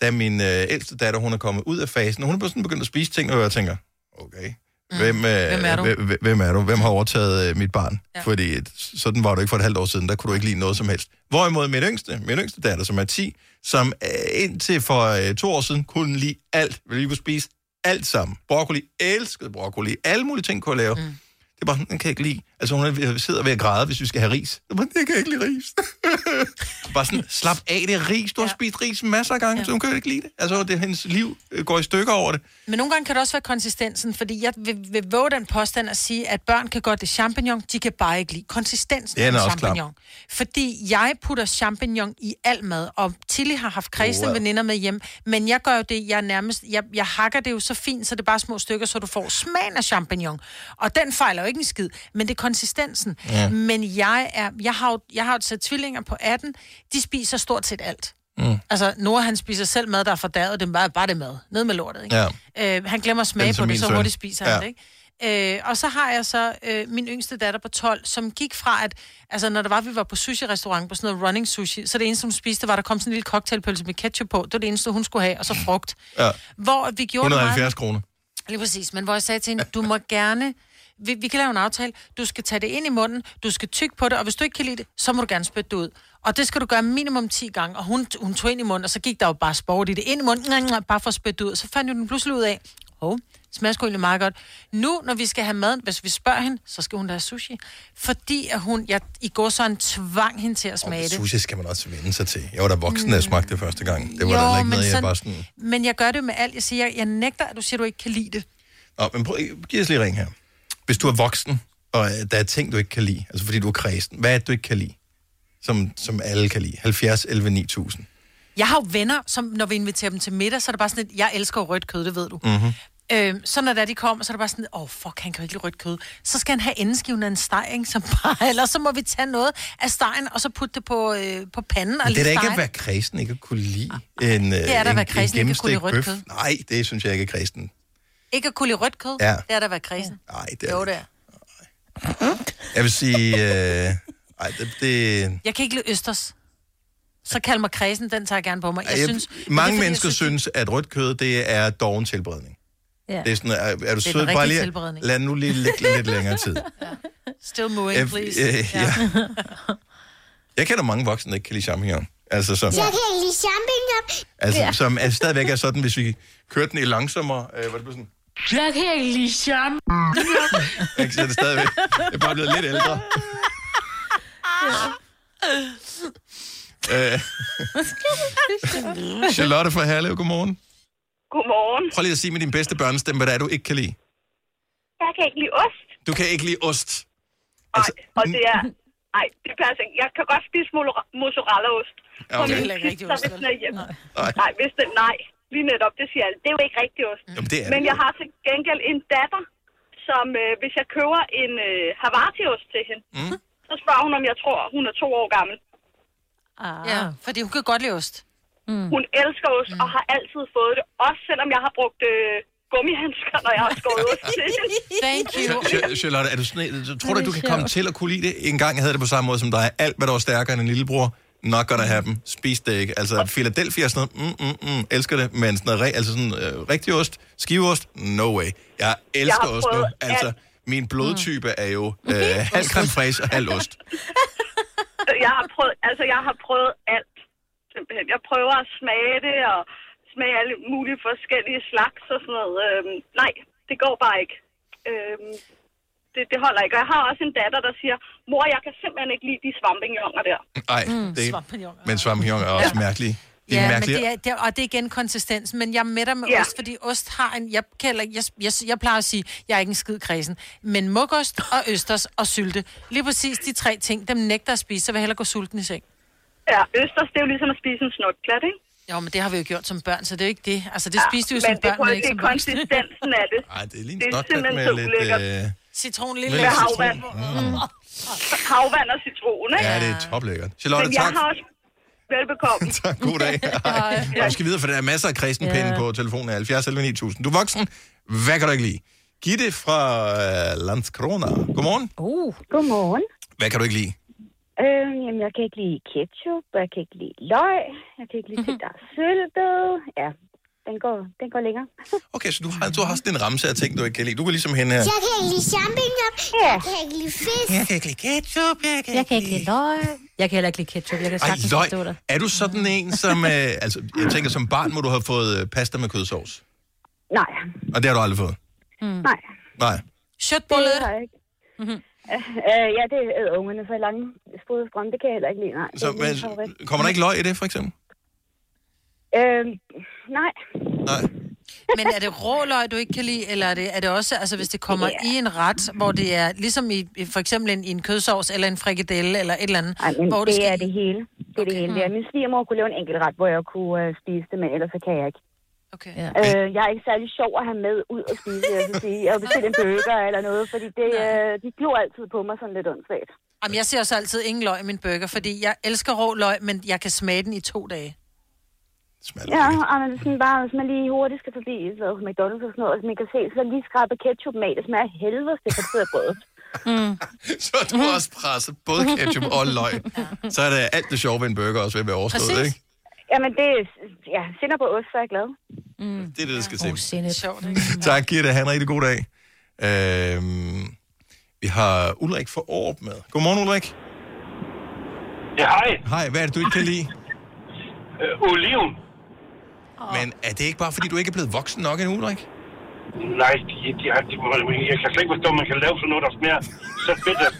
da min øh, ældste datter, hun er kommet ud af fasen, og hun er sådan begyndt at spise ting, og jeg tænker, okay, hvem, øh, Hvem er du? Hvem, hvem er du? Hvem har overtaget øh, mit barn? Ja. Fordi sådan var du ikke for et halvt år siden, der kunne du ikke lide noget som helst. Hvorimod min yngste, min yngste datter, som er 10, som øh, indtil for øh, to år siden kunne lide alt, ville lige kunne spise alt sammen. Broccoli, elskede broccoli, alle mulige ting kunne jeg lave. Mm. Det er bare, den kan jeg ikke lide. Altså, hun er- sidder ved at græde, hvis vi skal have ris. Det er bare, jeg kan ikke lide ris. (laughs) bare sådan, slap af, det ris. Du har spist ris masser af gange, ja. så hun kan ikke lide det. Altså, det hendes liv øh, går i stykker over det. Men nogle gange kan det også være konsistensen, fordi jeg vil, vil våge den påstand at sige, at børn kan godt lide champignon, de kan bare ikke lide konsistensen af champignon. Fordi jeg putter champignon i al mad, og Tilly har haft kredsende Wow. veninder med hjem, men jeg gør jo det, jeg nærmest, jeg, jeg hakker det jo så fint, så det er bare små stykker, så du får smagen af champignon. Og den fejler jo ikke en skid, men det er konsistensen. Ja. Men jeg er, jeg har jo, jeg har jo tvillinger på 18, de spiser stort set alt. Mm. Altså, Nora, han spiser selv mad, der er fordærvet. Det er bare, bare det mad. Ned med lortet, ikke? Ja. Øh, han glemmer at smage på det, så hurtigt spiser han Ja. det, ikke? Øh, og så har jeg så øh, min yngste datter på 12, som gik fra, at altså, når der var, vi var på sushi-restaurant, på sådan noget running sushi, så det eneste, hun spiste, var, der kom sådan en lille cocktailpølse med ketchup på. Det var det eneste, hun skulle have, og så frugt. Ja. Hvor vi gjorde det 170 meget... kroner. Lige præcis, men hvor jeg sagde til hende, du må gerne, vi, vi kan lave en aftale, du skal tage det ind i munden, du skal tykke på det, og hvis du ikke kan lide det, så må du gerne spytte det ud. Og det skal du gøre minimum 10 gange, og hun, hun tog ind i munden, og så gik der jo bare sport i det ind i munden, bare for at spytte det ud. Så fandt jo den pludselig ud af, hov, smager sgu egentlig meget godt. Nu, når vi skal have mad, hvis vi spørger hende, så skal hun da have sushi. Fordi at hun, jeg, i går så en tvang hende til at smage det. Sushi skal man også vende sig til. Jeg var da voksen, da jeg smagte det første gang. Det var Jo, da ikke noget, jeg sådan- bare sådan... Men jeg gør det med alt. Jeg siger, jeg, jeg nægter, at du siger, at du ikke kan lide det. Nå, men prøv, giv os lige ring her. Hvis du er voksen, og øh, der er ting, du ikke kan lide, altså fordi du er kredsen, hvad er det, du ikke kan lide, som, som alle kan lide? 70, 11, 9000. Jeg har jo venner, som når vi inviterer dem til middag, så er det bare sådan et, jeg elsker rødt kød, det ved du. Mm-hmm. Øhm, så når der de kommer, så er det bare sådan, åh oh, fuck, han kan jo ikke lide rødt kød. Så skal han have endeskiven af en steg, ikke? Som bare, eller så må vi tage noget af stegen, og så putte det på, øh, på panden og Men det er da ikke stege. at være kristen, ikke at kunne lide en, Det er da at en, være kristen, en ikke at kunne lide rødt bøf. Nej, det synes jeg ikke er kristen. Ikke at kunne lide rødt kød, Ja. det er da at være kredsen. Nej, det er Jo, det er. Jeg vil sige... Øh, ej, det, det, Jeg kan ikke lide østers. Så kald mig kredsen, den tager jeg gerne på mig. Jeg, jeg, synes, mange men det er, fordi, mennesker jeg synes, at rødt kød, det er doven tilberedning. Ja. Det er sådan, er, er du sød, bare lige tilberedning. lad nu lige ligge lidt længere tid. (laughs) Still moving, Øh, please. øh, ja. (laughs) Jeg kender mange voksne, der ikke kan lide champignon. Altså, som, Jeg kan ikke lide champignon. altså, Ja. som er, stadigvæk er sådan, hvis vi kørte den i langsommere, øh, hvor det blev sådan, Jeg kan ikke lide champignon. ikke, så er det stadigvæk, det er bare blevet lidt ældre. Øh, Charlotte fra Herlev, godmorgen. Godmorgen. Prøv lige at sige med din bedste børnestemme, hvad det er, du ikke kan lide. Jeg kan ikke lide ost. Du kan ikke lide ost. Altså, og det er... Nej, det passer ikke. Jeg kan godt spise mozzarella-ost. Ja, okay. ikke rigtig ost, hvis den er. Nej. Nej, hvis det, nej, lige netop, det siger jeg. Det er jo ikke rigtig ost. Jamen, det er Men det. jeg har til gengæld en datter, som øh, hvis jeg køber en øh, Havarti-ost til hende, mm. så spørger hun, om jeg tror, hun er to år gammel. Ah. Ja, fordi hun kan godt lide ost. Mm. Hun elsker ost og har altid fået det, også selvom jeg har brugt øh, gummihandsker, når jeg har skåret ost til hende. (laughs) Thank Ch- Charlotte, er du sådan, tror du, du kan komme til at kunne lide det? En gang jeg havde det på samme måde som dig. Alt, hvad der var stærkere end en lillebror, not gonna happen. Spis det ikke. Altså, Philadelphia og sådan noget, mm, mm, mm, elsker det. Men sådan noget, altså sådan øh, rigtig ost, skiveost, no way. Jeg elsker har ost nu. Altså, alt. min blodtype er jo øh, halv creme fraiche og halv ost. (laughs) jeg har prøvet, altså jeg har prøvet alt. Simpelthen. Jeg prøver at smage det og smage alle mulige forskellige slags og sådan noget. Øhm, nej, det går bare ikke. Øhm, det, det holder ikke. Og jeg har også en datter, der siger, mor, jeg kan simpelthen ikke lide de svampignoner der. Nej, det er, men svampignon er også mærkelige. De er Ja, men mærkelige. det er, det er, og det er igen konsistensen. Men jeg mætter med Ja. ja. ost, fordi ost har en... Jeg, ikke- jeg, jeg, jeg plejer at sige, jeg er ikke en skid kredsen. Men mukost og østers og sylte, lige præcis de tre ting, dem nægter at spise, så vil jeg hellere gå sulten i seng. Ja, østers, det er jo ligesom at spise en snotklat, ikke? Jo, men det har vi jo gjort som børn, så det er jo ikke det. Altså, det Ja, spiste vi jo men som det børn, men ikke det som er voksne. konsistensen af det. Ej, det er lige en Det er simpelthen med så lidt... Øh, Citron, Med lille Med citron. havvand. Mm. (laughs) Havvand og citron, ikke? ja, det er toplækkert. Charlotte, Men jeg tak. har også... Velbekomme. (laughs) tak. God dag. (laughs) Hej. Vi skal videre, for der er masser af kristenpinde Ja. på telefonen af 70 11 9000. Du er voksen. Hvad kan du ikke lide? Gitte fra øh, Landskrona. Godmorgen. Uh. Godmorgen. Hvad kan du ikke lide? Øh, jamen, jeg kan ikke lide ketchup, jeg kan ikke lide løg, jeg kan ikke lide ting, der er syltet. Ja, den går, den går længere. (laughs) Okay, så du har, du har sådan en ramse af ting, du ikke kan lide. Du er ligesom hende her. Jeg kan ikke lide champignon. Jeg kan ikke lide fisk. Jeg kan ikke lide ketchup. Jeg kan, Jeg kan ikke lide løg. Jeg kan heller ikke lide ketchup. Jeg kan Ej, sagtens løg. forstå dig. Er du sådan en, som... Øh, altså, jeg tænker, som barn må du have fået øh, pasta med kødsovs. Nej. Og det har du aldrig fået? Mm. Nej. Nej. Shotbolle? Det har jeg ikke. Mm-hmm. Øh, ja, det er ungerne, så lange sprøde strøm, det kan jeg heller ikke lide, nej. Så, men, kommer der ikke løg i det, for eksempel? Øh, nej. Nej. Men er det rå løg, du ikke kan lide, eller er det, er det også, altså hvis det kommer Ja. i en ret, hvor det er ligesom i, for eksempel en, i en kødsovs, eller en frikadelle, eller et eller andet, Ej, men hvor det skal er det hele. Det er det hele. Det er, min svigermor kunne lave en enkelt ret, hvor jeg kunne øh, spise det, men ellers så kan jeg ikke. Okay. Ja. Øh, jeg er ikke særlig sjov at have med ud og spise, jeg vil sige. Jeg vil bestille en burger eller noget, fordi det, øh, de glor altid på mig sådan lidt åndssvagt. Jamen, jeg ser også altid ingen løg i min burger, fordi jeg elsker rå løg, men jeg kan smage den i to dage. Ja, og man sådan bare, hvis man lige hurtigt skal forbi så McDonald's og sådan noget, og man kan se, så lige skrabe ketchup med, det smager helvede til friteret brød. Mm. (laughs) Så du også presset både ketchup og løg. (laughs) Så er det alt det sjove ved en burger også ved at være overstået, Præcis. ikke? Jamen, det er, ja, sinder på ost, så er jeg glad. Mm. Det er det, der skal til. Sindet. Sjovt, (laughs) Tak, Gitte. Ha' en rigtig god dag. Øhm, vi har Ulrik fra Aarup med. Godmorgen, Ulrik. Ja, hej. Hej, hvad er det, du ikke kan lide? Øh, oliven. Men er det ikke bare, fordi du ikke er blevet voksen nok endnu, Ulrik? Nej, de, de, har- de, jeg kan slet ikke forstå, at man kan lave sådan noget, der smager så fedt. (laughs)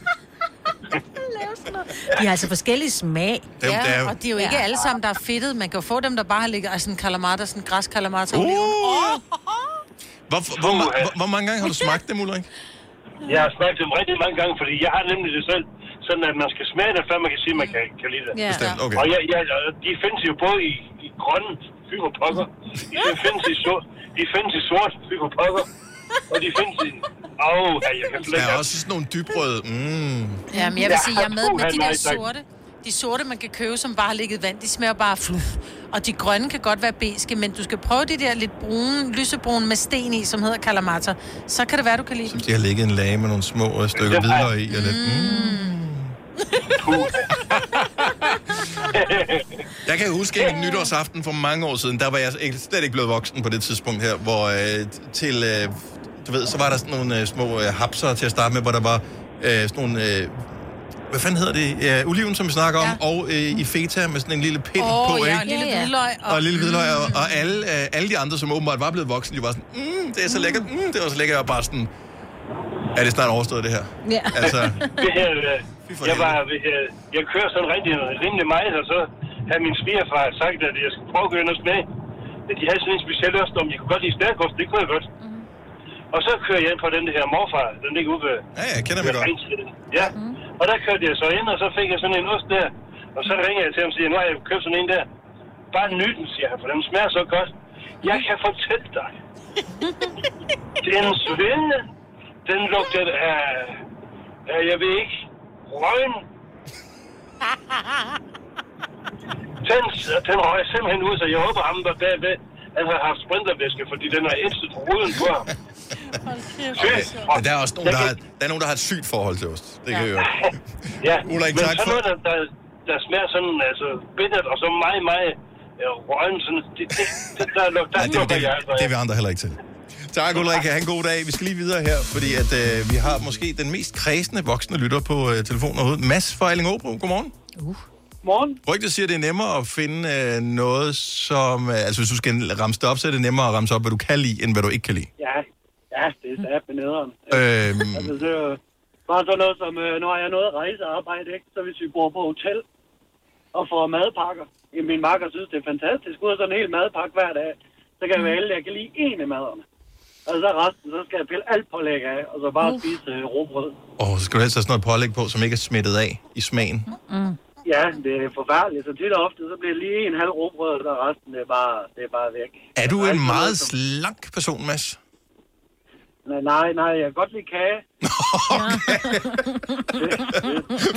De har altså forskellige smag. Dem, Ja, og de er jo ikke alle sammen, der er fedtet. Man kan jo få dem, der bare har ligget, altså en kalamar, der sådan en græs kalamar til Uh! oliven. Åh! Hvor, hvor, hvor, hvor mange gange har du smagt dem, Ulrik? Jeg har smagt dem rigtig mange gange, fordi jeg har nemlig det selv. Så sådan at man skal smage det, før man kan sige, at man kan, kan lide det. Ja. Bestemt, okay. Og ja, ja, de findes jo både i, i grønne fyberpokker, de findes i sort, de findes i sort fyberpokker, og de findes i... Åh, oh, jeg kan slet Der er også sådan nogle dybrøde. Mm. Ja, men jeg vil sige, jeg er med med de der sorte. De sorte, man kan købe, som bare har ligget vand, de smager bare fluff. Og de grønne kan godt være beske, men du skal prøve de der lidt brune, lysebrune med sten i, som hedder kalamata. Så kan det være, du kan lide dem. De har ligget en lage med nogle små stykker hvidløg i. Og lidt. Mm. (laughs) Jeg kan huske en nytårsaften for mange år siden, der var jeg slet ikke blevet voksen på det tidspunkt her, hvor øh, til, øh, du ved, så var der sådan nogle øh, små øh, hapser til at starte med, hvor der var øh, sådan nogle, øh, hvad fanden hedder det, ja, oliven, som vi snakker om, ja. og øh, i feta med sådan en lille pind Åh, på, ja, ikke? og en lille hvidløg. Og en lille hvidløg, og, og alle, øh, alle de andre, som åbenbart var blevet voksne, de var sådan, mm, det er så lækkert, mm, det var så lækkert, og bare sådan, er det snart overstået det her? Ja. Altså, (laughs) Det her, øh, jeg, var, øh, jeg kører sådan rigtig, rimelig meget, og så havde min svigerfar sagt, at jeg skulle prøve at gøre noget. At de havde sådan en speciel ost, om jeg kunne godt lide stærkost, det kunne jeg godt. Og så kører jeg ind på den her morfar, den ligger ude ved... Ja, ja, kender vi godt. Ja, og der kørte jeg så ind, og så fik jeg sådan en ost der. Og så ringer jeg til ham og siger, nu har jeg købt sådan en der. Bare nyt den, siger han, for den smager så godt. Jeg kan fortælle dig. (laughs) Den svinde, den lugter af, af jeg ved ikke, røgen. Den, den røg simpelthen ud, så jeg håber ham der bagved, han har haft sprintervæske, fordi den har indsat ruden på ham. Okay. Men der er også nogen, der har, der er nogen, der har et sygt forhold til ost. Det kan jeg høre. (laughs) Ja, Ulrik, men tak sådan for- noget, der, der, der smager sådan, altså, bittert, og så meget, meget ja, røgen, sådan, det, det, det, der, der, der Nej, det, lukker det, jeg altså. det er vi andre heller ikke til. Tak, Ulrik. Ha' en god dag. Vi skal lige videre her, fordi at, øh, vi har måske den mest kredsende voksne lytter på øh, telefonen overhovedet. Mads fra Elling Åbro. Godmorgen. Morgen. Rygtet siger, at det er nemmere at finde øh, noget, som... Øh, altså, hvis du skal ramse det op, så er det nemmere at ramse op, hvad du kan lide, end hvad du ikke kan lide. Ja, ja, det er sat med nederen. Øhm, Altså, det er jo bare sådan noget som, øh, nu har jeg noget rejsearbejde, ikke? Så hvis vi bor på hotel og får madpakker, min makker synes, det er fantastisk. Ud af sådan en hel madpakke hver dag, så kan jeg være heldig, at jeg kan lide en af maderne. Og så resten, så skal jeg pille alt pålæg af, og så bare Uh. spise øh, råbrød. og så skal du helst have sådan noget pålæg på, som ikke er smittet af i smagen. Mm. Ja, det er forfærdeligt. Så tit og ofte, så bliver lige en halv råbrød, og resten, det er bare, det er bare væk. Er du en meget som- slank person, Mads? Nej, nej, nej, jeg kan godt lide kage. (laughs)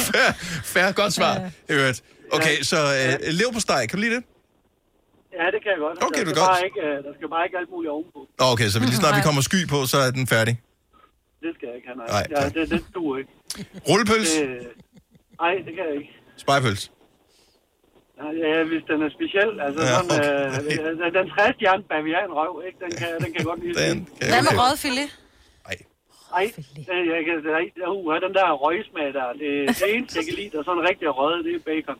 fair, fair, godt svar. i øvrigt. Okay, så øh, lev på steg, kan du lide det? Ja, det kan jeg godt. Okay, der, det er skal godt. bare ikke, øh, der skal bare ikke alt muligt ovenpå. Okay, så lige snart vi kommer sky på, så er den færdig. Det skal jeg ikke have, nej. Nej, ja, det, det duer ikke. Rullepøls? Det, nej, det kan jeg ikke. Spejpøls? Nej, ja, hvis den er speciel, altså Ja, sådan, okay. øh, den, træstjerne bavianrøv, ikke? Den kan, den kan godt lide. Den kan Hvad med røget filet? Ej, den, jeg kan, nej, uh, den der røgsmag der, det, det eneste, jeg kan lide, der er sådan rigtig røget, det er bacon.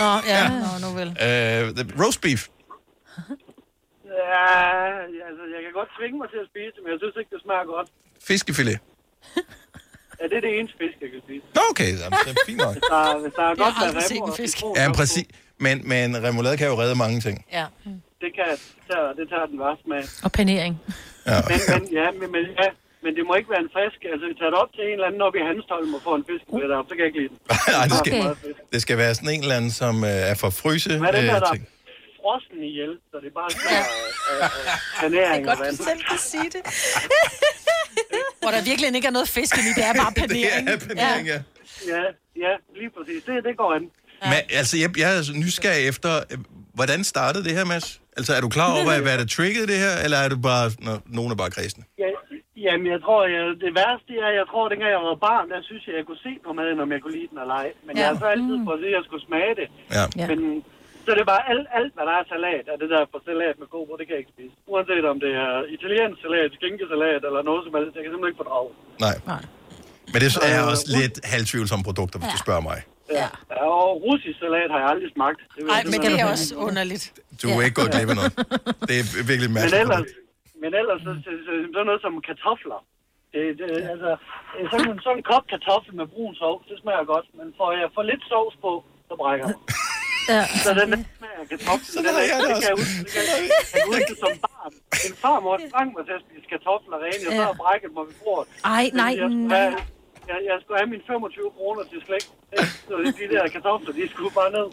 Nå, ja, Nå, nu vel. Øh, the roast beef. Ja, altså, jeg kan godt tvinge mig til at spise det, men jeg synes ikke, det smager godt. Fiskefilet. Ja, det er det eneste fisk, jeg kan spise. Nå, okay, jamen, det er fint nok. Hvis der, hvis der er Jeg godt har med aldrig set en fisk. Ja, præcis. Men, men remoulade kan jo redde mange ting. Ja. Det kan det tager, det tager den værste med. Og panering. Ja. Men, men, ja, men, men, ja, men det må ikke være en frisk. Altså, vi tager det op til en eller anden oppe i Hanstholm og får en fisk med derop, så kan jeg ikke lide den. (laughs) Nej, det skal, Okay. det skal være sådan en eller anden, som øh, er for fryse Hvad er der, øh, der ting. er frossen ihjel, så det er bare sådan ja. panering og vand. selv kan sige det. (laughs) Hvor der virkelig ikke er noget fisk i, det er bare panering. (laughs) Det er panering, ja. Ja, ja, lige præcis. Det, det går an. Men, altså, jeg, jeg er nysgerrig efter, øh, hvordan startede det her, Mads? Altså, er du klar over, hvad, hvad der triggede det her, eller er du bare, nogen er bare kredsende? Ja, jamen, jeg tror, jeg, det værste er, jeg tror, dengang jeg var barn, der synes jeg, jeg kunne se på maden, om jeg kunne lide den eller ej. Men ja. jeg har så altid prøvet at sige, at jeg skulle smage det. Ja. Men så er det bare alt, alt, hvad der er salat, er det der for salat med kobo, det kan jeg ikke spise. Uanset om det er italiensk salat, skinkesalat eller noget som helst, jeg kan simpelthen ikke fordrage. Nej. Men det er også lidt halvtvivlsomme produkter, hvis du spørger mig. Ja. Og russisk salat har jeg aldrig smagt. Nej, jeg men det er også underligt. Du er ikke gået glip af noget. Det er virkelig et Men mærkeligt ellers. Men ellers så, så, så, sådan noget som kartofler. Det, det, altså, øh, sådan, en- sådan en kop kartoffel med brun sovs, det smager godt. Men får jeg for lidt sovs på, så brækker jeg. (laughs) Ja. Så den der smager af kartoffel, den er, jeg det kan jeg huske, det kan jeg, jeg kan huske som barn. En farmor tvang mig til at spise kartofler rene, og så Ja. har brækket mig ved bordet. Ej, nej, nej. Jeg, jeg skulle have mine 25 kroner til slægt. Så de der kartofler, de skulle bare ned.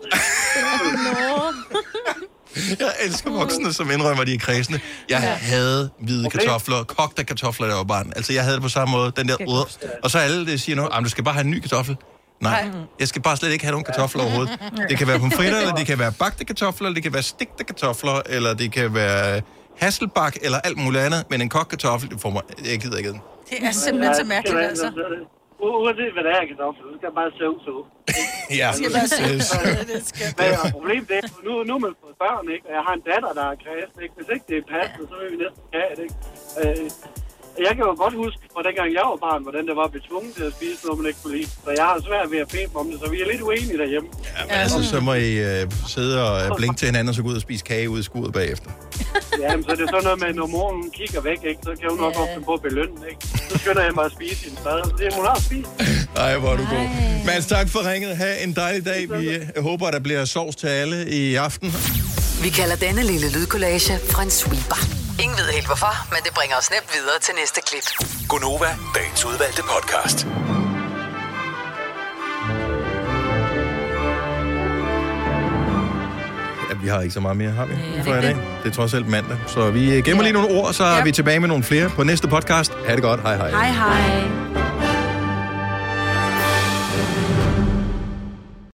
Jeg elsker voksne, som indrømmer, at de er kredsende. Jeg havde hvide kartofler, kogte kartofler, der var barn. Altså, jeg havde det på samme måde. Den der, uh, og så alle det siger nu, "Jamen, du skal bare have en ny kartoffel. Nej, jeg skal bare slet ikke have nogen kartofler overhovedet. Det kan være pomfritter, eller det kan være bagte kartofler, eller det kan være stigte kartofler, eller det kan være hasselbak, eller alt muligt andet. Men en kogt kartoffel, det får mig, jeg gider ikke den. Det er simpelthen så mærkeligt, altså. Uanset hvad det er, kartofler, så skal jeg bare søve så. (laughs) Ja, præcis. (laughs) Men ja, problemet det er, nu, nu er man fået børn, ikke? Og jeg har en datter, der er kræsen, ikke? Hvis ikke det er passende, så vil vi næsten have det, ikke? Øh, jeg kan jo godt huske, fra dengang jeg var barn, hvordan det var at blive tvunget til at spise noget, man ikke kunne lide. Så jeg har svært ved at bede om det, så vi er lidt uenige derhjemme. Men altså, så må I øh, sidde og øh, blinke til hinanden, og så gå ud og spise kage ud i skuret bagefter. (laughs) Ja, men så er det sådan noget med, når moren kigger væk, ikke? Så kan hun nok finde på at belønne, ikke? Så skynder jeg mig at spise sin mad. Det er hun har spist. (laughs) Ej, hvor er du god. Mads, tak for ringet. Ha' en dejlig dag. Vi øh, håber, der bliver sovs til alle i aften. Vi kalder denne lille lydkollage en sweeper. Ingen ved helt hvorfor, men det bringer os nemt videre til næste klip. Gunova, dagens udvalgte podcast. Ja, vi har ikke så meget mere, har vi? For i dag. Det er trods alt mandag. Så vi gemmer lige nogle ord, så er vi tilbage med nogle flere på næste podcast. Ha' det godt. Hej hej. Hej hej.